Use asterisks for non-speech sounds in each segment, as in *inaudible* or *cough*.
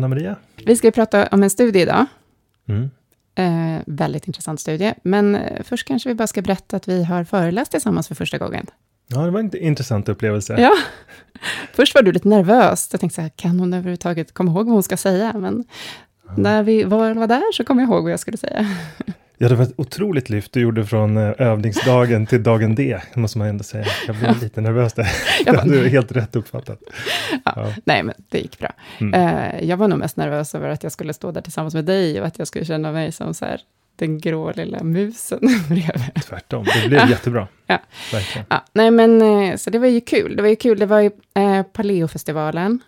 God morgon, Anna-Maria. Vi ska prata om en studie idag. Mm. Eh, väldigt intressant studie. Men eh, först kanske vi bara ska berätta att vi har föreläst tillsammans för första gången. Ja, det var en intressant upplevelse. Ja. *laughs* Först var du lite nervös. Jag tänkte så här, kan hon överhuvudtaget komma ihåg vad hon ska säga? Men ja. när vi var, var där så kom jag ihåg vad jag skulle säga. *laughs* Ja, det var ett otroligt lyft du gjorde från eh, övningsdagen till dagen D, måste man ändå säga. Jag blev lite nervös där. *laughs* Jag bara, du är helt rätt uppfattat. Ja, ja. Nej, men det gick bra. Mm. Uh, jag var nog mest nervös över att jag skulle stå där tillsammans med dig och att jag skulle känna mig som så här, den grå lilla musen *laughs* bredvid. Tvärtom, det blev jättebra. Ja. Verkligen. Ja. Nej, men uh, så det var ju kul. Det var ju kul, det var ju uh, Paleofestivalen.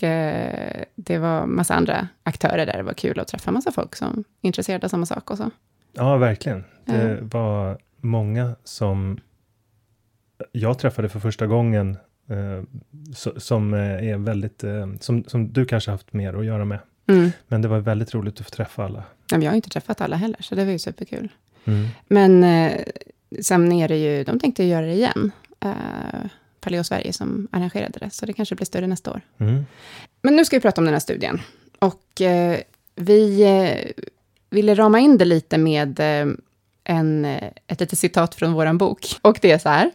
Och eh, det var massa andra aktörer där. Det var kul att träffa massa folk som är intresserade av samma sak och så. Ja, verkligen. Det mm. var många som jag träffade för första gången eh, som eh, är väldigt, eh, som, som du kanske haft mer att göra med. Mm. Men det var väldigt roligt att få träffa alla. Ja, jag har inte träffat alla heller, så det var ju superkul. Mm. Men eh, sen är det ju, de tänkte göra det igen. Uh, Paleo Sverige som arrangerade det, så det kanske blir större nästa år. Mm. Men nu ska vi prata om den här studien. Och eh, vi eh, ville rama in det lite med eh, en, eh, ett litet citat från vår bok. Och det är så här.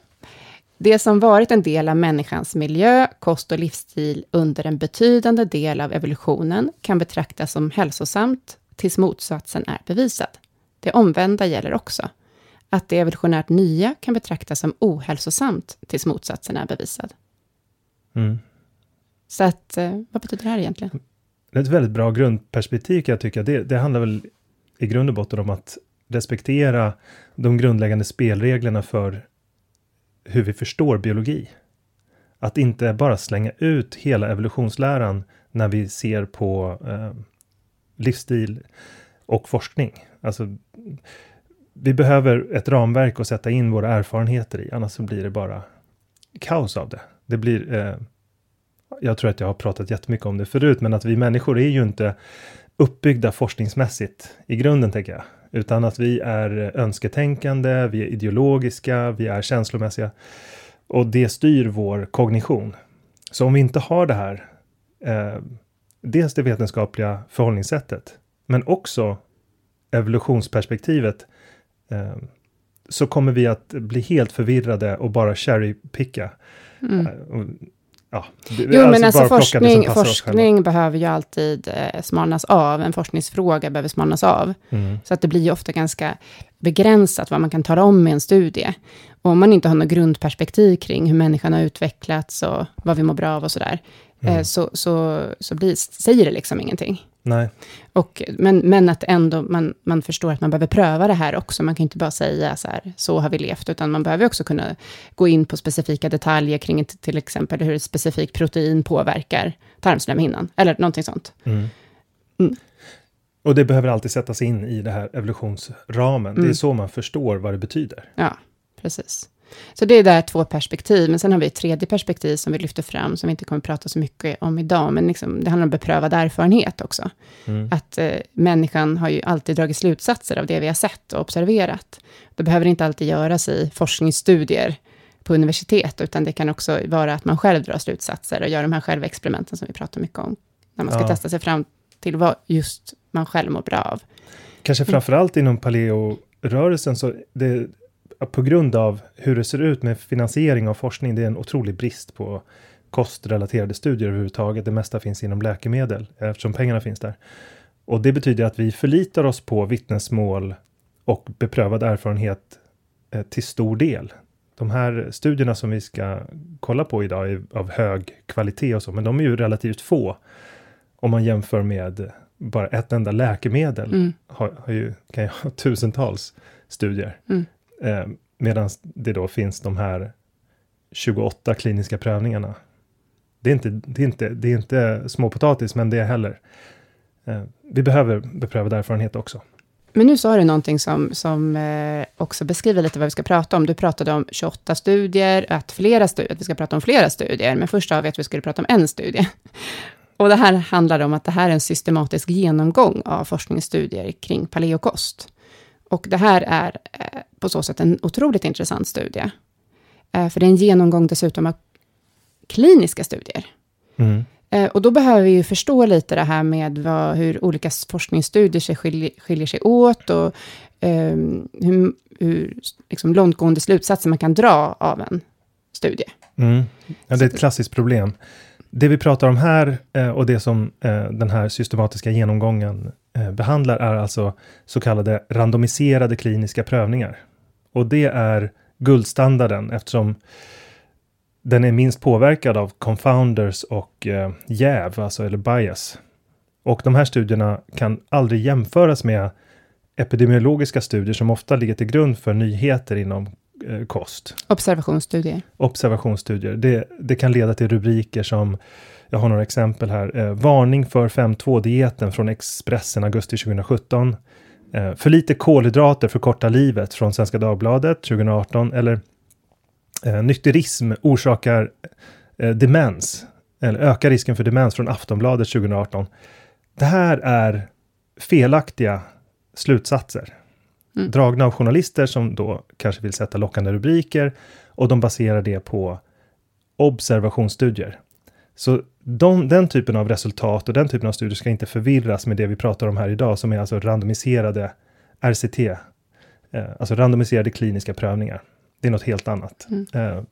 Det som varit en del av människans miljö, kost och livsstil under en betydande del av evolutionen kan betraktas som hälsosamt tills motsatsen är bevisad. Det omvända gäller också att det evolutionärt nya kan betraktas som ohälsosamt tills motsatsen är bevisad. Mm. Så att, eh, vad betyder det här egentligen? Det är ett väldigt bra grundperspektiv kan jag tycka. Det, det handlar väl i grund och botten om att respektera de grundläggande spelreglerna för hur vi förstår biologi. Att inte bara slänga ut hela evolutionsläran när vi ser på eh, livsstil och forskning. Alltså, vi behöver ett ramverk att sätta in våra erfarenheter i, annars så blir det bara kaos av det. Det blir, eh, jag tror att jag har pratat jättemycket om det förut, men att vi människor är ju inte uppbyggda forskningsmässigt i grunden, tänker jag, utan att vi är önsketänkande, vi är ideologiska, vi är känslomässiga och det styr vår kognition. Så om vi inte har det här eh, dels det vetenskapliga förhållningssättet, men också evolutionsperspektivet, så kommer vi att bli helt förvirrade och bara cherrypicka. Mm. Eh, ja, jo, alltså men alltså forskning, forskning behöver ju alltid eh, smalnas av. En forskningsfråga behöver smalnas av. Mm. Så att det blir ju ofta ganska begränsat vad man kan tala om med en studie. Och om man inte har något grundperspektiv kring hur människan har utvecklats och vad vi mår bra av och sådär, mm. så, så, så blir, säger det liksom ingenting. Nej. Och, men, men att ändå man, man förstår att man behöver pröva det här också. Man kan inte bara säga så här, så har vi levt, utan man behöver också kunna gå in på specifika detaljer kring till exempel hur ett specifikt protein påverkar tarmslemhinnan, eller någonting sånt. Mm. Mm. Och det behöver alltid sättas in i det här evolutionsramen. Mm. Det är mm. så man förstår vad det betyder. Ja, precis. Så det är där två perspektiv, men sen har vi ett tredje perspektiv som vi lyfter fram, som vi inte kommer prata så mycket om idag, men liksom, det handlar om beprövad erfarenhet också. Mm. Att eh, människan har ju alltid dragit slutsatser av det vi har sett och observerat. Det behöver inte alltid göras i forskningsstudier på universitet, utan det kan också vara att man själv drar slutsatser och gör de här självexperimenten som vi pratar mycket om, när man ska ja. testa sig fram till vad just man själv mår bra av. Kanske mm. framförallt inom paleorörelsen, så det på grund av hur det ser ut med finansiering av forskning, det är en otrolig brist på kostrelaterade studier överhuvudtaget. Det mesta finns inom läkemedel eftersom pengarna finns där. Och det betyder att vi förlitar oss på vittnesmål och beprövad erfarenhet eh, till stor del. De här studierna som vi ska kolla på idag är av hög kvalitet och så, men de är ju relativt få om man jämför med bara ett enda läkemedel. Mm. Har, har ju, kan ju ha tusentals studier. Mm. Eh, Medan det då finns de här 28 kliniska prövningarna. Det är inte, det är inte, det är inte småpotatis, men det är heller. Eh, vi behöver beprövad erfarenhet också. Men nu sa du någonting som, som eh, också beskriver lite vad vi ska prata om. Du pratade om 28 studier, att, flera studier, att vi ska prata om flera studier, men först sa vi att vi skulle prata om en studie. *laughs* Och det här handlar om att det här är en systematisk genomgång av forskningsstudier kring paleokost. Och det här är eh, på så sätt en otroligt intressant studie. Eh, för det är en genomgång dessutom av kliniska studier. Mm. Eh, och då behöver vi ju förstå lite det här med vad, hur olika forskningsstudier sig skiljer, skiljer sig åt och um, hur, hur liksom långtgående slutsatser man kan dra av en studie. Mm. Ja, det är ett klassiskt problem. Det vi pratar om här eh, och det som eh, den här systematiska genomgången eh, behandlar är alltså så kallade randomiserade kliniska prövningar. Och det är guldstandarden eftersom den är minst påverkad av confounders och jäv, alltså eller bias. Och de här studierna kan aldrig jämföras med epidemiologiska studier som ofta ligger till grund för nyheter inom kost. Observationsstudier. Observationsstudier. Det, det kan leda till rubriker som jag har några exempel här. Eh, varning för 5.2-dieten från Expressen augusti 2017. Eh, för lite kolhydrater förkortar livet från Svenska Dagbladet 2018. Eller eh, nykterism orsakar eh, demens. Eller ökar risken för demens från Aftonbladet 2018. Det här är felaktiga slutsatser. Mm. Dragna av journalister som då kanske vill sätta lockande rubriker och de baserar det på observationsstudier. Så de, den typen av resultat och den typen av studier ska inte förvirras med det vi pratar om här idag, som är alltså randomiserade RCT, eh, alltså randomiserade kliniska prövningar. Det är något helt annat. Mm. Eh,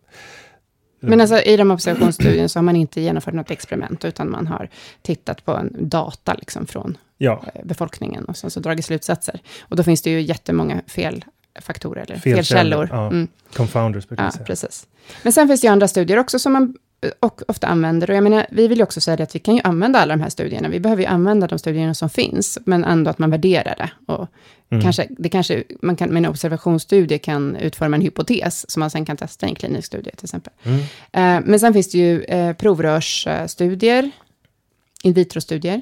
men alltså i de observationsstudierna så har man inte genomfört något experiment, utan man har tittat på en data liksom från ja. Eh, befolkningen och sen så dragit slutsatser. Och då finns det ju jättemånga felfaktorer, eller felkällor. Ja. Mm. Confounders brukar ja. Precis. Men sen finns det ju andra studier också som man och ofta använder. Och jag menar, vi vill ju också säga att vi kan ju använda alla de här studierna. Vi behöver ju använda de studierna som finns, men ändå att man värderar det. Och mm. kanske, det kanske, man kan med en observationsstudie kan utforma en hypotes, som man sen kan testa i en klinisk studie till exempel. Mm. Eh, men sen finns det ju eh, provrörsstudier, in vitro-studier.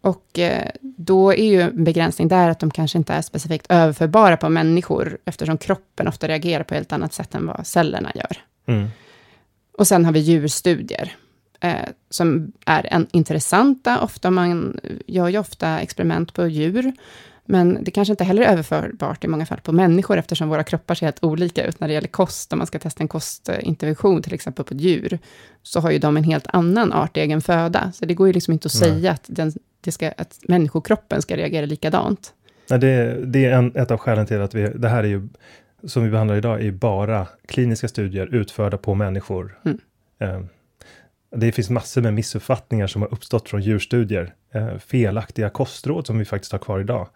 Och eh, då är ju en begränsning där att de kanske inte är specifikt överförbara på människor, eftersom kroppen ofta reagerar på ett helt annat sätt än vad cellerna gör. Mm. Och sen har vi djurstudier, eh, som är en, intressanta. Ofta man gör ju ofta experiment på djur, Men det kanske inte heller är överförbart i många fall på människor, eftersom våra kroppar ser helt olika ut när det gäller kost. Om man ska testa en kostintervention, till exempel på djur, så har ju de en helt annan art egen föda. Så det går ju liksom inte att Nej. säga att, den, det ska, att människokroppen ska reagera likadant. Nej, det, det är en, ett av skälen till att vi, det här är ju, som vi behandlar idag, är bara kliniska studier utförda på människor. Mm. Um, det finns massor med missuppfattningar som har uppstått från djurstudier. Eh, felaktiga kostråd som vi faktiskt har kvar idag,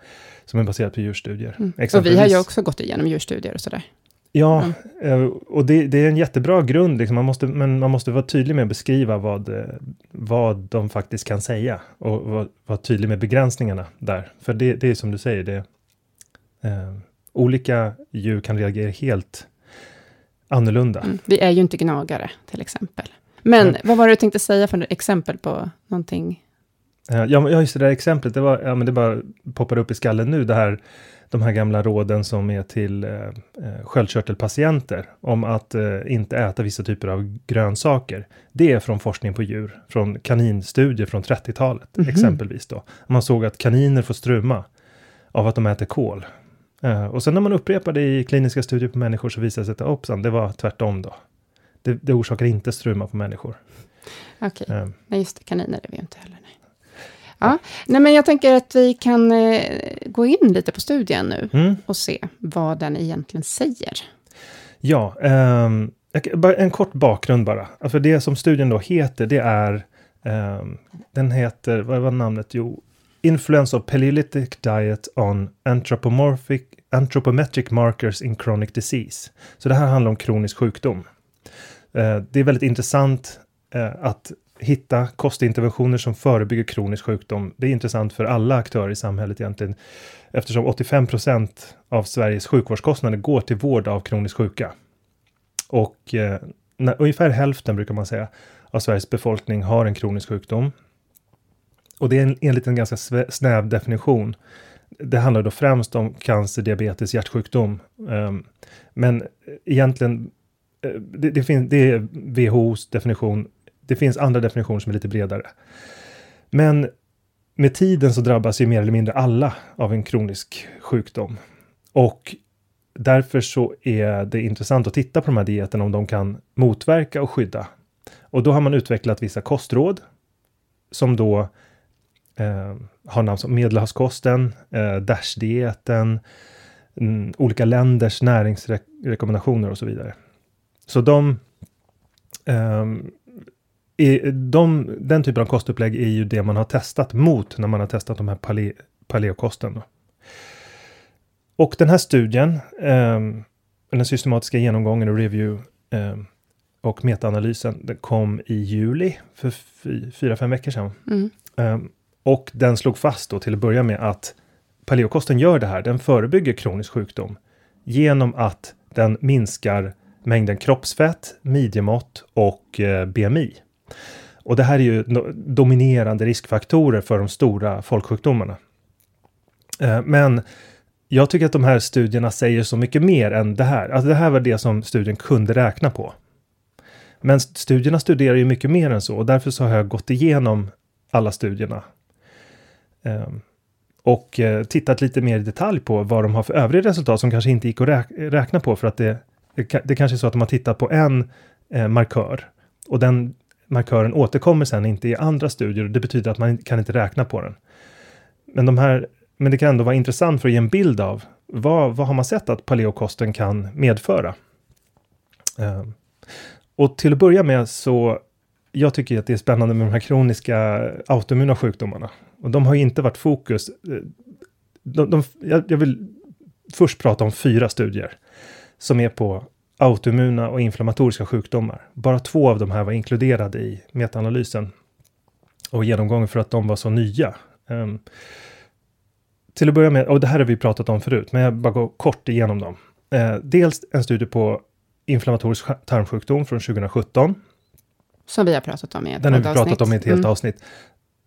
som är baserat på djurstudier. Mm. Och vi har ju också gått igenom djurstudier och sådär. Ja, mm. eh, och det, det, är en jättebra grund, liksom. man måste, men man måste vara tydlig med att beskriva vad, eh, vad de faktiskt kan säga och vara, vara tydlig med begränsningarna där. För det, det är som du säger, det, eh, olika djur kan reagera helt annorlunda. Mm. Vi är ju inte gnagare, till exempel. Men mm. vad var det du tänkte säga för exempel på någonting? Ja, ja just det där exemplet, det, var, ja, men det bara poppar upp i skallen nu, det här, de här gamla råden som är till eh, eh, sköldkörtelpatienter om att eh, inte äta vissa typer av grönsaker. Det är från forskning på djur, från kaninstudier från 30-talet mm -hmm. exempelvis. Då. Man såg att kaniner får struma av att de äter kol. Eh, och sen när man upprepar det i kliniska studier på människor så visar det sig att hoppsan, det var tvärtom då. Det, det orsakar inte struma på människor. Okej, okay. um. nej just det, kaniner är vi ju inte heller. Nej. Ja, nej men jag tänker att vi kan eh, gå in lite på studien nu mm. och se vad den egentligen säger. Ja, um, en kort bakgrund bara. Alltså det som studien då heter, det är, um, den heter, vad var namnet? Jo, Influence of Paleolithic Diet on Anthropomorphic, Anthropometric Markers in Chronic Disease. Så det här handlar om kronisk sjukdom. Eh, det är väldigt intressant eh, att hitta kostinterventioner som förebygger kronisk sjukdom. Det är intressant för alla aktörer i samhället egentligen, eftersom 85 av Sveriges sjukvårdskostnader går till vård av kroniskt sjuka. Och eh, när, ungefär hälften, brukar man säga, av Sveriges befolkning har en kronisk sjukdom. Och det är en, enligt en ganska snäv definition. Det handlar då främst om cancer, diabetes, hjärtsjukdom. Ehm, men egentligen, eh, det, det, finns, det är WHOs definition det finns andra definitioner som är lite bredare. Men med tiden så drabbas ju mer eller mindre alla av en kronisk sjukdom. Och därför så är det intressant att titta på de här dieterna om de kan motverka och skydda. Och då har man utvecklat vissa kostråd som då eh, har namn som Medelhavskosten, eh, Dash-dieten, mm, olika länders näringsrekommendationer och så vidare. Så de eh, är de, den typen av kostupplägg är ju det man har testat mot när man har testat de här pale, paleokosten. Och den här studien, eh, den systematiska genomgången och review eh, och metaanalysen, den kom i juli för fyra, fem veckor sedan. Mm. Eh, och den slog fast då till att börja med att paleokosten gör det här, den förebygger kronisk sjukdom genom att den minskar mängden kroppsfett, midjemått och eh, BMI. Och det här är ju dominerande riskfaktorer för de stora folksjukdomarna. Eh, men jag tycker att de här studierna säger så mycket mer än det här. Alltså det här var det som studien kunde räkna på. Men studierna studerar ju mycket mer än så och därför så har jag gått igenom alla studierna. Ehm, och eh, tittat lite mer i detalj på vad de har för övriga resultat som kanske inte gick att räkna på för att det, det, kanske är så att de har tittat på en eh, markör och den markören återkommer sen inte i andra studier och det betyder att man kan inte räkna på den. Men, de här, men det kan ändå vara intressant för att ge en bild av vad, vad har man sett att paleokosten kan medföra? Ehm, och till att börja med så jag tycker att det är spännande med de här kroniska autoimmuna sjukdomarna. Och de har inte varit fokus. Eh, de, de, jag, jag vill först prata om fyra studier som är på autoimmuna och inflammatoriska sjukdomar. Bara två av de här var inkluderade i metaanalysen och genomgången för att de var så nya. Um, till att börja med, och det här har vi pratat om förut, men jag bara går kort igenom dem. Uh, dels en studie på inflammatorisk tarmsjukdom från 2017. Som vi har pratat om i ett Den har vi pratat avsnitt. om i ett helt mm. avsnitt.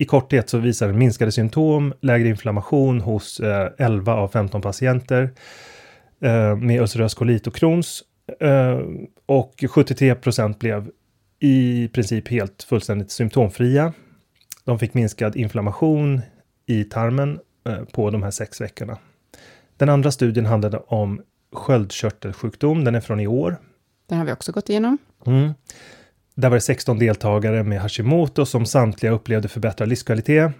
I korthet så visar den minskade symptom, lägre inflammation hos eh, 11 av 15 patienter eh, med ulcerös kolit och Crohns Eh, och 73 procent blev i princip helt fullständigt symptomfria. De fick minskad inflammation i tarmen eh, på de här sex veckorna. Den andra studien handlade om sköldkörtelsjukdom. Den är från i år. Den har vi också gått igenom. Mm. Där var det 16 deltagare med Hashimoto som samtliga upplevde förbättrad livskvalitet.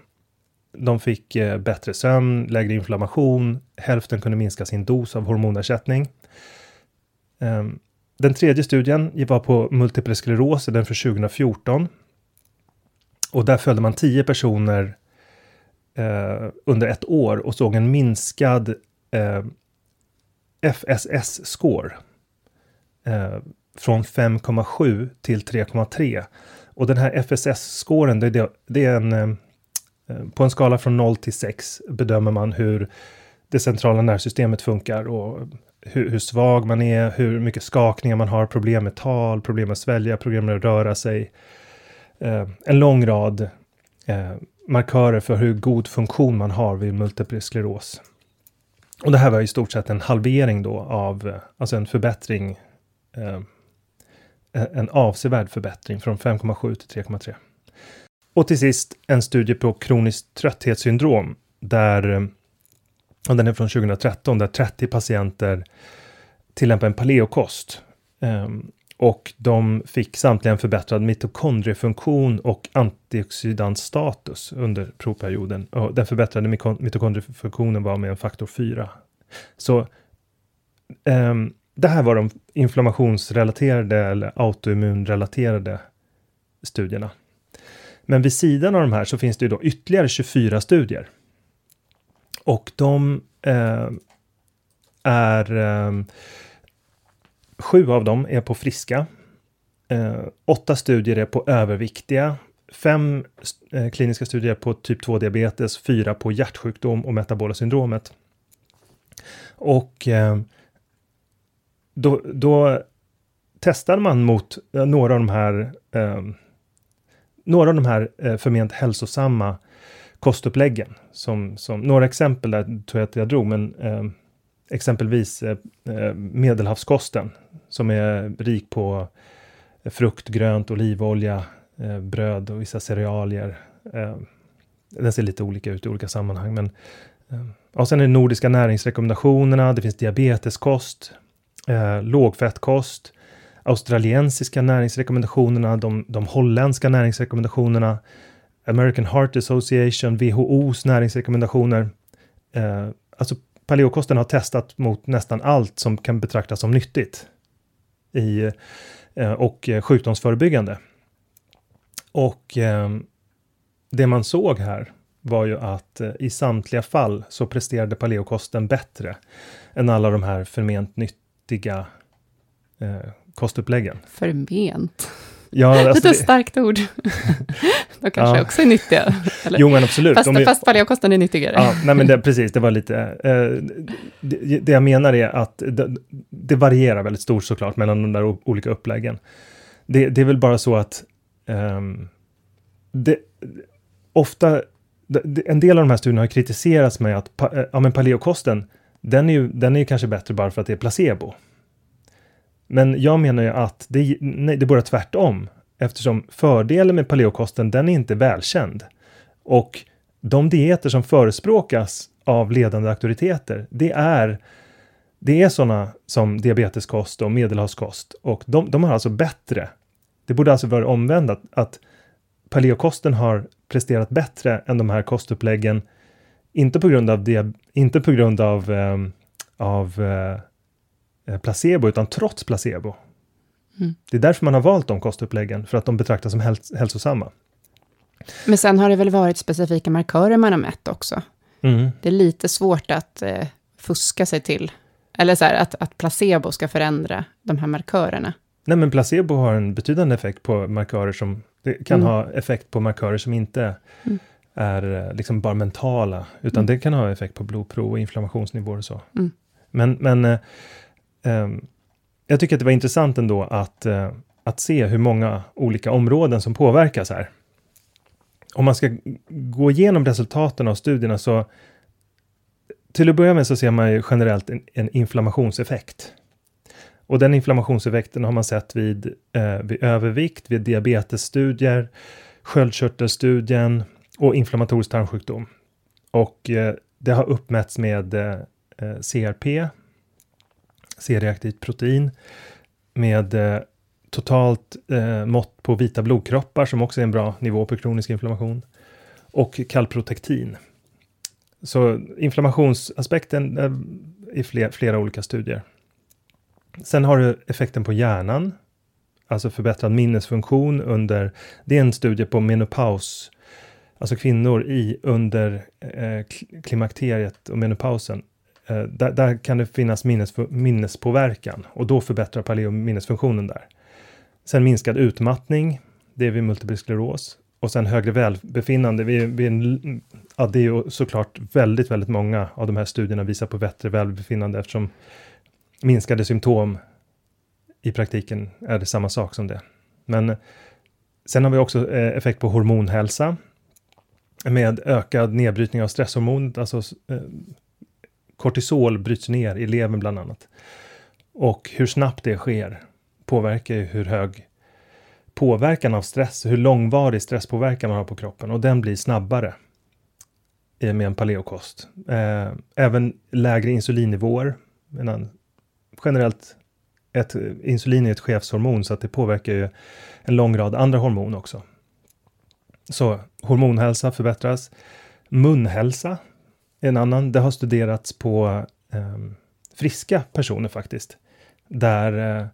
De fick eh, bättre sömn, lägre inflammation, hälften kunde minska sin dos av hormonersättning. Ehm, den tredje studien var på multipel skleros, den för 2014. Och där följde man 10 personer eh, under ett år och såg en minskad eh, FSS-score från 5,7 till 3,3. Och den här FSS-scoren, det, det, är en... Eh, på en skala från 0 till 6 bedömer man hur det centrala nervsystemet funkar och hur, hur, svag man är, hur mycket skakningar man har, problem med tal, problem med att svälja, problem med att röra sig. Eh, en lång rad eh, markörer för hur god funktion man har vid multipel skleros. Och det här var i stort sett en halvering då av, eh, alltså en förbättring, eh, Eh, en avsevärd förbättring från 5,7 till 3,3. Och till sist en studie på kroniskt trötthetssyndrom där och den är från 2013 där 30 patienter tillämpar en paleokost. Ehm, och de fick samtliga en förbättrad mitokondriefunktion och antioxidantstatus under provperioden. Och den förbättrade mitokondriefunktionen var med en faktor 4. Så um, det här var de inflammationsrelaterade eller autoimmunrelaterade studierna. Men vid sidan av de här så finns det ju då ytterligare 24 studier och de eh, är... Eh, sju av dem är på friska. Eh, åtta studier är på överviktiga. Fem eh, kliniska studier på typ 2-diabetes, fyra på hjärtsjukdom och metabola syndromet. Och eh, då, då testade man mot eh, några av de här ehm, några av de här eh, förment hälsosamma kostuppläggen. Som, som, några exempel där tror jag att jag drog, men eh, exempelvis eh, eh, medelhavskosten som är rik på frukt, grönt, olivolja, eh, bröd och vissa cerealier. Eh, den ser lite olika ut i olika sammanhang, men eh, och sen är det nordiska näringsrekommendationerna, det finns diabeteskost, eh, lågfettkost, australiensiska näringsrekommendationerna, de, de holländska näringsrekommendationerna, American Heart Association, WHOs näringsrekommendationer. Eh, alltså paleokosten har testat mot nästan allt som kan betraktas som nyttigt i, eh, och sjukdomsförebyggande. Och eh, det man såg här var ju att eh, i samtliga fall så presterade paleokosten bättre än alla de här förment nyttiga eh, kostuppläggen. Förment? Ja, *laughs* alltså Lite starkt ord. *laughs* De kanske ja. också är nyttiga. Eller? Jo, men absolut. Fast, De, fast paleokosten är nyttigare. Ja, nej, men det, precis, det var lite... Eh, det, det, jag menar är att det, det, varierar väldigt stort såklart mellan de där olika uppläggen. Det, det är väl bara så att um, det, ofta... en del av de här studierna har kritiserats med att eh, ja, men paleokosten, den är ju den är kanske bättre bara för att det är placebo. Men jag menar ju att det, nej, det borde tvärtom, eftersom fördelen med paleokosten, den är inte välkänd. Och de dieter som förespråkas av ledande auktoriteter, det är det är sådana som diabeteskost och medelhavskost och de, de har alltså bättre. Det borde alltså vara omvänt att, att paleokosten har presterat bättre än de här kostuppläggen. Inte på grund av, det, inte på grund av, eh, av eh, placebo, utan trots placebo. Mm. Det är därför man har valt de kostuppläggen, för att de betraktas som häls hälsosamma. Men sen har det väl varit specifika markörer man har mätt också? Mm. Det är lite svårt att eh, fuska sig till, eller så här, att, att placebo ska förändra de här markörerna. Nej, men placebo har en betydande effekt på markörer som, det kan mm. ha effekt på markörer som inte mm. Är eh, liksom bara mentala, utan mm. det kan ha effekt på blodprov och inflammationsnivåer och så. Mm. Men, men eh, Ehm, jag tycker att det var intressant ändå att, uh, att se hur många olika områden som påverkas här. Om man ska gå igenom resultaten av studierna så till att börja med så ser man ju generellt en, en inflammationseffekt. Och den inflammationseffekten har man sett vid, eh, vid övervikt, vid diabetesstudier, sköldkörtelstudien och inflammatorisk tarmsjukdom. Och eh, det har uppmätts med eh, eh CRP, C-reaktivt protein, med eh, totalt eh, mått på vita blodkroppar som också är en bra nivå på kronisk inflammation och kalprotektin. Så inflammationsaspekten eh, i fler, flera olika studier. Sen har du effekten på hjärnan, alltså förbättrad minnesfunktion under, det är en studie på menopaus, alltså kvinnor i under eh, klimakteriet och menopausen. Eh, där, där, kan det finnas minnes, minnespåverkan och då förbättrar paleo minnesfunktionen där. Sen minskad utmattning, det är vid multipel skleros. Och sen högre välbefinnande. Vi, vi, ja, det är såklart väldigt, väldigt många av de här studierna visar på bättre välbefinnande eftersom minskade symptom i praktiken är det samma sak som det. Men eh, sen har vi också eh, effekt på hormonhälsa med ökad nedbrytning av stresshormonet, alltså eh, kortisol bryts ner i levern bland annat. Och hur snabbt det sker påverkar ju hur hög påverkan av stress, hur långvarig stresspåverkan man har på kroppen och den blir snabbare med en paleokost. Eh, även lägre insulinnivåer. Generellt, ett, insulin är ett chefshormon så att det påverkar ju en lång rad andra hormon också. Så hormonhälsa förbättras. Munhälsa är en annan. Det har studerats på eh, friska personer faktiskt. Där eh,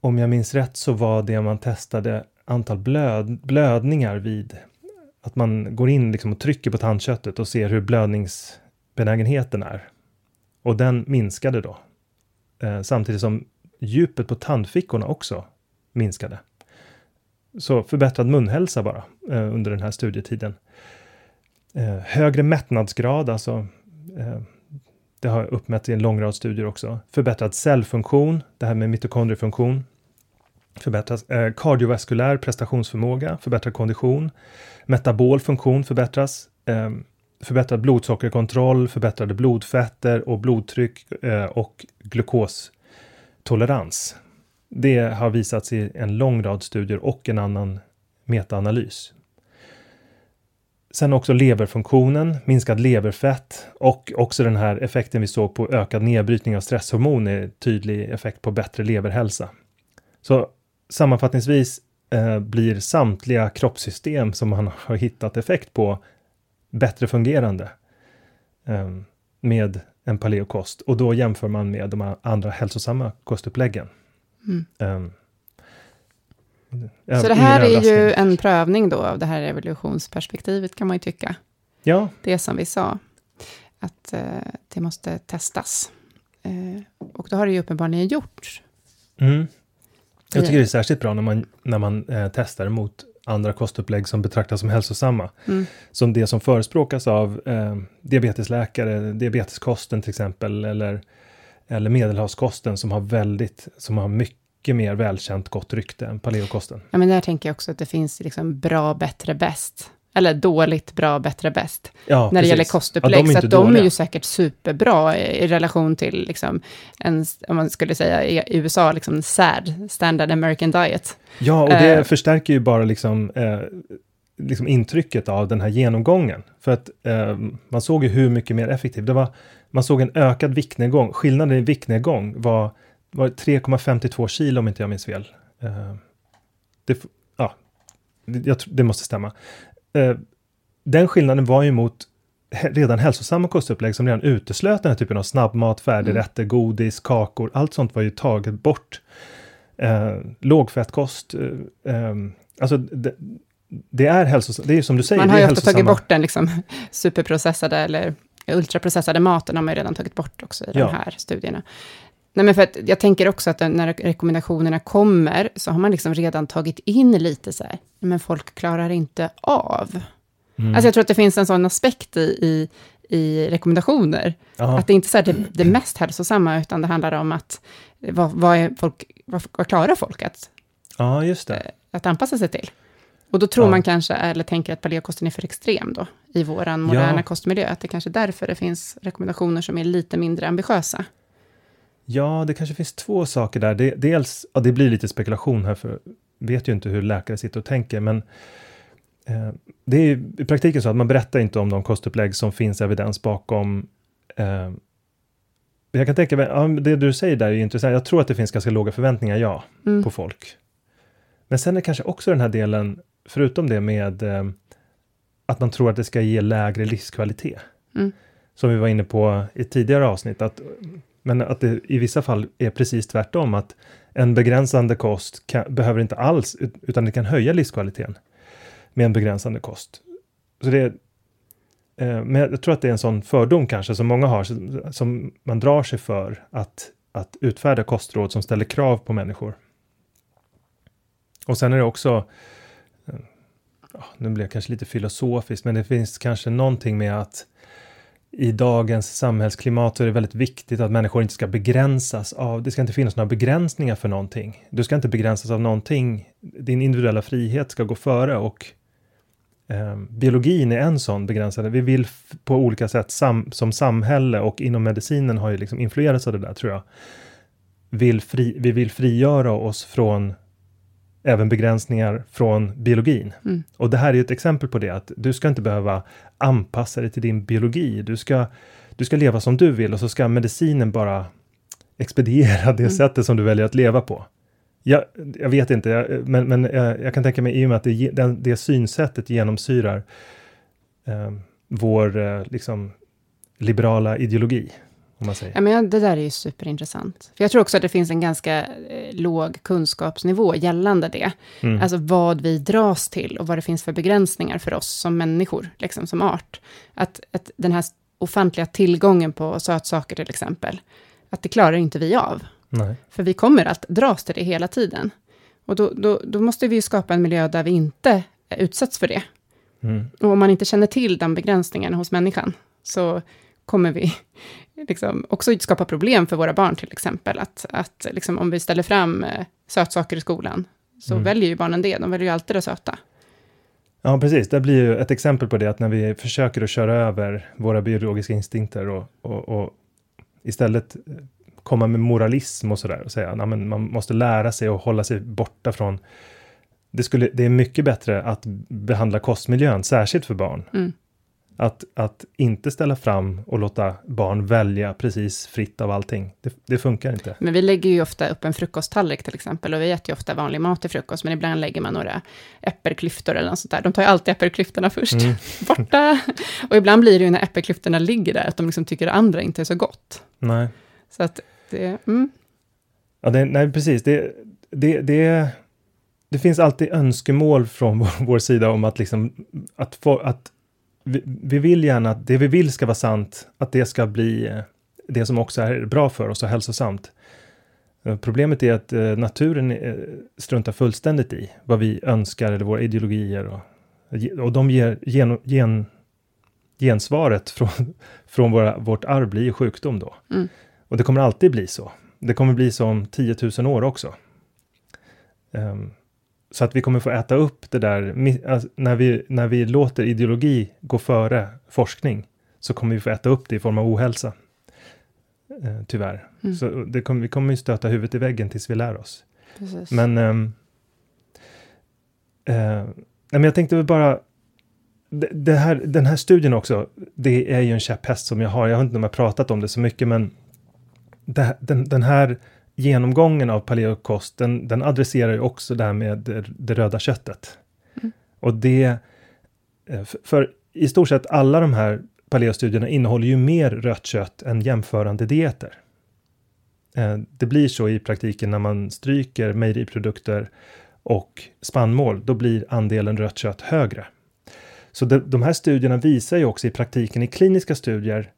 om jag minns rätt så var det man testade antal blöd, blödningar vid att man går in liksom och trycker på tandköttet och ser hur blödningsbenägenheten är. Och den minskade då. Eh, samtidigt som djupet på tandfickorna också minskade. Så förbättrad munhälsa bara eh, under den här studietiden. Eh, högre mättnadsgrad, alltså eh, det har uppmätts i en lång rad studier också. Förbättrad cellfunktion, det här med mitokondriefunktion. Förbättras eh, kardiovaskulär prestationsförmåga, förbättrad kondition. Metabol funktion förbättras. Eh, förbättrad blodsockerkontroll, förbättrade blodfetter och blodtryck eh, och glukostolerans. Det har visats i en lång rad studier och en annan metaanalys. Sen också leverfunktionen, minskad leverfett och också den här effekten vi såg på ökad nedbrytning av stresshormon är tydlig effekt på bättre leverhälsa. Så sammanfattningsvis eh, blir samtliga kroppssystem som man har hittat effekt på bättre fungerande eh, med en paleokost och då jämför man med de andra hälsosamma kostuppläggen. Mm. Um, så det här är ju en prövning då av det här evolutionsperspektivet kan man ju tycka. Ja. Det som vi sa, att eh, det måste testas. Eh, och då har det ju uppenbarligen gjorts. Mm. Jag tycker det är särskilt bra när man, när man eh, testar mot andra kostupplägg som betraktas som hälsosamma. Mm. Som det som förespråkas av eh, diabetesläkare, diabeteskosten till exempel, eller, eller medelhavskosten som har väldigt, som har mycket mer välkänt gott rykte än paleokosten. Ja, men där tänker jag också att det finns liksom bra, bättre, bäst. Eller dåligt, bra, bättre, bäst. Ja, när precis. det gäller kostupplägg. Ja, de så att de är ju säkert superbra i, i relation till, liksom, en, om man skulle säga i USA, liksom SAD, Standard American Diet. Ja, och det uh, förstärker ju bara liksom, eh, liksom intrycket av den här genomgången. För att eh, man såg ju hur mycket mer effektiv det var. Man såg en ökad viktnedgång. Skillnaden i viktnedgång var, var 3,52 kilo om inte jag minns fel. Eh, det, ja, det, det måste stämma eh, den skillnaden var ju mot redan hälsosamma kostupplägg som redan uteslöt den här typen av snabbmat, färdigrätter, mm. godis, kakor, allt sånt var ju taget bort. Eh, lågfettkost, eh, eh, alltså det, det, är hälsosamt, det är som du säger. Man har ju ofta tagit bort den liksom *laughs* superprocessade eller ultraprocessade maten har man ju redan tagit bort också i ja. de här studierna. Nej, men för att jag tänker också att när rekommendationerna kommer, så har man liksom redan tagit in lite så här, men folk klarar inte av. Mm. Alltså jag tror att det finns en sån aspekt i, i, i rekommendationer. Aha. Att det inte är det, det mest hälsosamma, utan det handlar om att vad, vad, är folk, vad, vad klarar folk att, ja, just det. Eh, att anpassa sig till? Och då tror ja. man kanske, eller tänker att paleokosten är för extrem då, i vår moderna ja. kostmiljö, att det kanske är därför det finns rekommendationer som är lite mindre ambitiösa. Ja, det kanske finns två saker där. Det, dels, ja, det blir lite spekulation här, för vet ju inte hur läkare sitter och tänker, men eh, det är i praktiken så att man berättar inte om de kostupplägg som finns evidens bakom. Eh, jag kan tänka mig, ja, det du säger där är intressant. Jag tror att det finns ganska låga förväntningar, ja, mm. på folk. Men sen är kanske också den här delen, förutom det med eh, att man tror att det ska ge lägre livskvalitet. Mm. Som vi var inne på i tidigare avsnitt, att, men att det i vissa fall är precis tvärtom, att en begränsande kost kan, behöver inte alls, utan det kan höja livskvaliteten med en begränsande kost. Så det, eh, men jag tror att det är en sån fördom kanske som många har, som man drar sig för att, att utfärda kostråd som ställer krav på människor. Och sen är det också, nu blir jag kanske lite filosofiskt, men det finns kanske någonting med att i dagens samhällsklimat så är det väldigt viktigt att människor inte ska begränsas av, det ska inte finnas några begränsningar för någonting. Du ska inte begränsas av någonting. Din individuella frihet ska gå före och eh, biologin är en sån begränsande. Vi vill på olika sätt sam, som samhälle och inom medicinen har ju liksom influerats av det där tror jag. Vill fri, vi vill frigöra oss från även begränsningar från biologin. Mm. Och det här är ett exempel på det, att du ska inte behöva anpassa dig till din biologi. Du ska, du ska leva som du vill och så ska medicinen bara expediera det mm. sättet som du väljer att leva på. Jag, jag vet inte, men, men jag, jag, kan tänka mig i och med att det, den, det synsättet genomsyrar eh, vår eh, liksom, liberala ideologi. Om man säger. Ja, men det där är ju superintressant. För jag tror också att det finns en ganska eh, låg kunskapsnivå gällande det. Mm. Alltså vad vi dras till och vad det finns för begränsningar för oss som människor, liksom som art. Att, att den här ofantliga tillgången på sötsaker till exempel, att det klarar inte vi av. Nej. För vi kommer att dras till det hela tiden. Och då, då, då måste vi skapa en miljö där vi inte utsätts för det. Mm. Och om man inte känner till den begränsningen hos människan, så kommer vi *laughs* liksom också skapa problem för våra barn, till exempel. Att, att liksom, om vi ställer fram eh, sötsaker i skolan, så mm. väljer ju barnen det. De väljer ju alltid det söta. Ja, precis. Det blir ju ett exempel på det, att när vi försöker att köra över våra biologiska instinkter och, och, och istället komma med moralism och sådär och säga att man måste lära sig och hålla sig borta från det, skulle, det är mycket bättre att behandla kostmiljön, särskilt för barn, mm. Att, att inte ställa fram och låta barn välja precis fritt av allting, det, det, funkar inte. Men vi lägger ju ofta upp en frukosttallrik till exempel, och vi äter ju ofta vanlig mat till frukost, men ibland lägger man några äppelklyftor eller något sånt där. De tar ju alltid äppelklyftorna först, mm. *laughs* borta. Och ibland blir det ju när äppelklyftorna ligger där, att de liksom tycker det andra inte är så gott. Nej. Så att det, mm. Ja, det, nej precis, det, det, det, det finns alltid önskemål från *laughs* vår, vår sida om att liksom, att, få, att vi, vi, vill gärna att det vi vill ska vara sant, att det ska bli eh, det som också är bra för oss och hälsosamt. Eh, problemet är att eh, naturen struntar fullständigt i vad vi önskar eller våra ideologier och, och de ger gen, gen, gensvaret *laughs* från, från våra, vårt arv blir sjukdom då. Mm. Och det kommer alltid bli så. Det kommer bli så om 10 000 år också. Um, så att vi kommer få äta upp det där, alltså, när vi, när vi låter ideologi gå före forskning, så kommer vi få äta upp det i form av ohälsa. Eh, tyvärr. Mm. Så det kommer, vi kommer ju stöta huvudet i väggen tills vi lär oss. Precis. Men, um, uh, men jag tänkte väl bara, det, här, den här studien också, det är ju en käpphäst som jag har, jag har inte pratat om det så mycket, men det, den, den här genomgången av paleokost, den, den adresserar ju också det här med det, det röda köttet. Mm. Och det, eh, för, i stort sett alla de här paleostudierna innehåller ju mer rött kött än jämförande dieter. Eh, det blir så i praktiken när man stryker mejeriprodukter och spannmål, då blir andelen rött kött högre. Så de, de här studierna visar ju också i praktiken i kliniska studier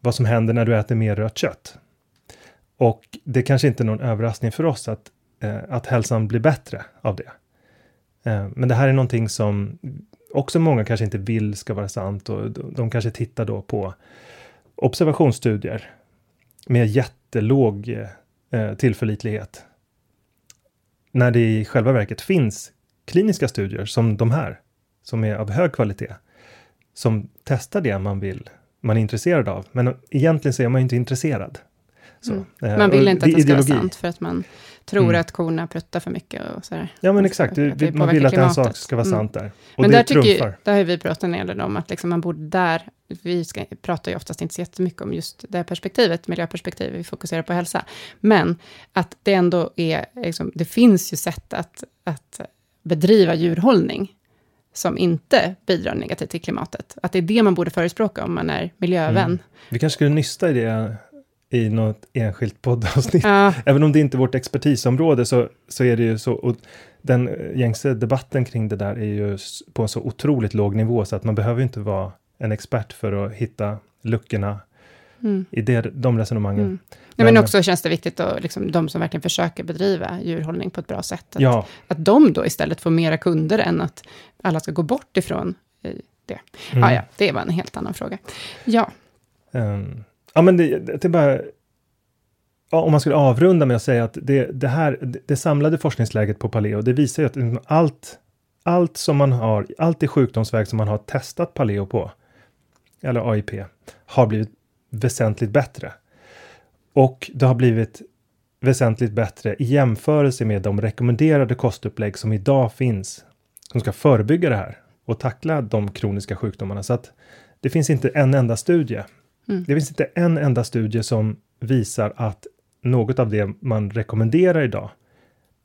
vad som händer när du äter mer rött kött. Och det kanske inte är någon överraskning för oss att, eh, att hälsan blir bättre av det. Eh, men det här är någonting som också många kanske inte vill ska vara sant och de, de kanske tittar då på observationsstudier med jättelåg eh, tillförlitlighet. När det i själva verket finns kliniska studier som de här, som är av hög kvalitet, som testar det man vill, man är intresserad av. Men egentligen så är man inte intresserad. Så, mm. Man vill inte att det ska ideologi. vara sant, för att man tror mm. att korna pruttar för mycket och sådär. Ja, men exakt. Du, det man vill att en sak ska vara mm. sant där. Och men där, tycker, där har vi pratat en del om att liksom man borde där, vi ska, pratar ju oftast inte så jättemycket om just det perspektivet, miljöperspektivet, vi fokuserar på hälsa. Men att det ändå är, liksom, det finns ju sätt att, att bedriva djurhållning som inte bidrar negativt till klimatet. Att det är det man borde förespråka om man är miljövän. Mm. Vi kanske skulle nysta i det i något enskilt poddavsnitt. Ja. Även om det inte är vårt expertisområde så, så är det ju så, och den gängse debatten kring det där är ju på en så otroligt låg nivå så att man behöver inte vara en expert för att hitta luckorna mm. i det, de resonemangen. Mm. Men, men också känns det viktigt att liksom, de som verkligen försöker bedriva djurhållning på ett bra sätt, att, ja. att de då istället får mera kunder än att alla ska gå bort ifrån det. Mm. Ah, ja, det var en helt annan fråga. Ja. Um, Ja, men det, det är bara... Ja, om man skulle avrunda med att säga att det, det här, det samlade forskningsläget på Paleo, det visar ju att liksom allt, allt som man har, allt i sjukdomsväg som man har testat Paleo på, eller AIP, har blivit väsentligt bättre. Och det har blivit väsentligt bättre i jämförelse med de rekommenderade kostupplägg som idag finns, som ska förebygga det här och tackla de kroniska sjukdomarna. Så att det finns inte en enda studie Mm. Det finns inte en enda studie som visar att något av det man rekommenderar idag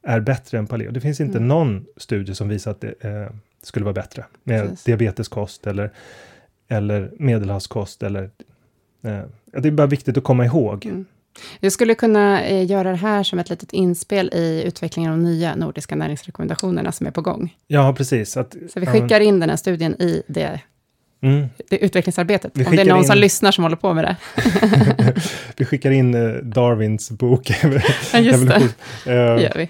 är bättre än paleo. Det finns inte mm. någon studie som visar att det eh, skulle vara bättre med Precis. diabeteskost eller, eller medelhavskost eller eh, det är bara viktigt att komma ihåg. Mm. Jag skulle kunna eh, göra det här som ett litet inspel i utvecklingen av de nya nordiska näringsrekommendationerna som är på gång. Ja, precis. Att, så vi skickar in den här studien i det Mm. Det utvecklingsarbetet, om det är någon in... som lyssnar som håller på med det. *laughs* vi skickar in uh, Darwins bok, *laughs* ja, just det. Uh, *laughs* gör vi.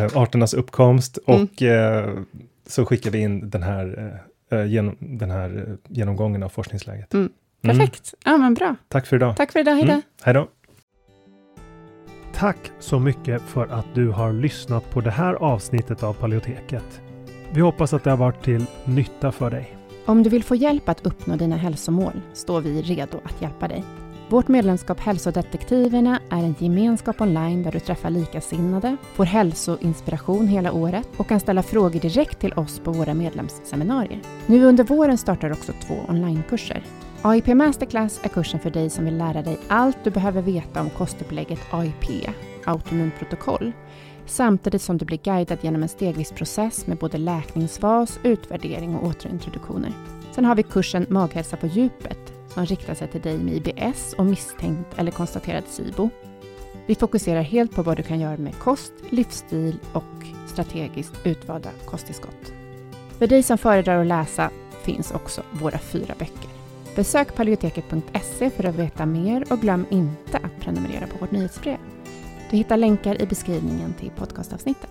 Uh, arternas uppkomst mm. och uh, så skickar vi in den här, genom, den här genomgången av forskningsläget. Mm. mm. Perfekt, mm. ja men bra. Tack för idag. Tack för idag, hejdå. Mm. Hejdå. Tack så mycket för att du har lyssnat på det här avsnittet av Paleoteket. Vi hoppas att det har varit till nytta för dig. Om du vill få hjälp att uppnå dina hälsomål står vi redo att hjälpa dig. Vårt medlemskap Hälsodetektiverna är en gemenskap online där du träffar likasinnade, får hälsoinspiration hela året och kan ställa frågor direkt till oss på våra medlemsseminarier. Nu under våren startar också två onlinekurser. AIP Masterclass är kursen för dig som vill lära dig allt du behöver veta om kostupplägget AIP, autoimmunprotokoll, samtidigt som du blir guidad genom en stegvis process med både läkningsfas, utvärdering och återintroduktioner. Sen har vi kursen Maghälsa på djupet som riktar sig till dig med IBS och misstänkt eller konstaterad SIBO. Vi fokuserar helt på vad du kan göra med kost, livsstil och strategiskt utvalda kosttillskott. För dig som föredrar att läsa finns också våra fyra böcker. Besök paleoteket.se för att veta mer och glöm inte att prenumerera på vårt nyhetsbrev. Du hittar länkar i beskrivningen till podcastavsnittet.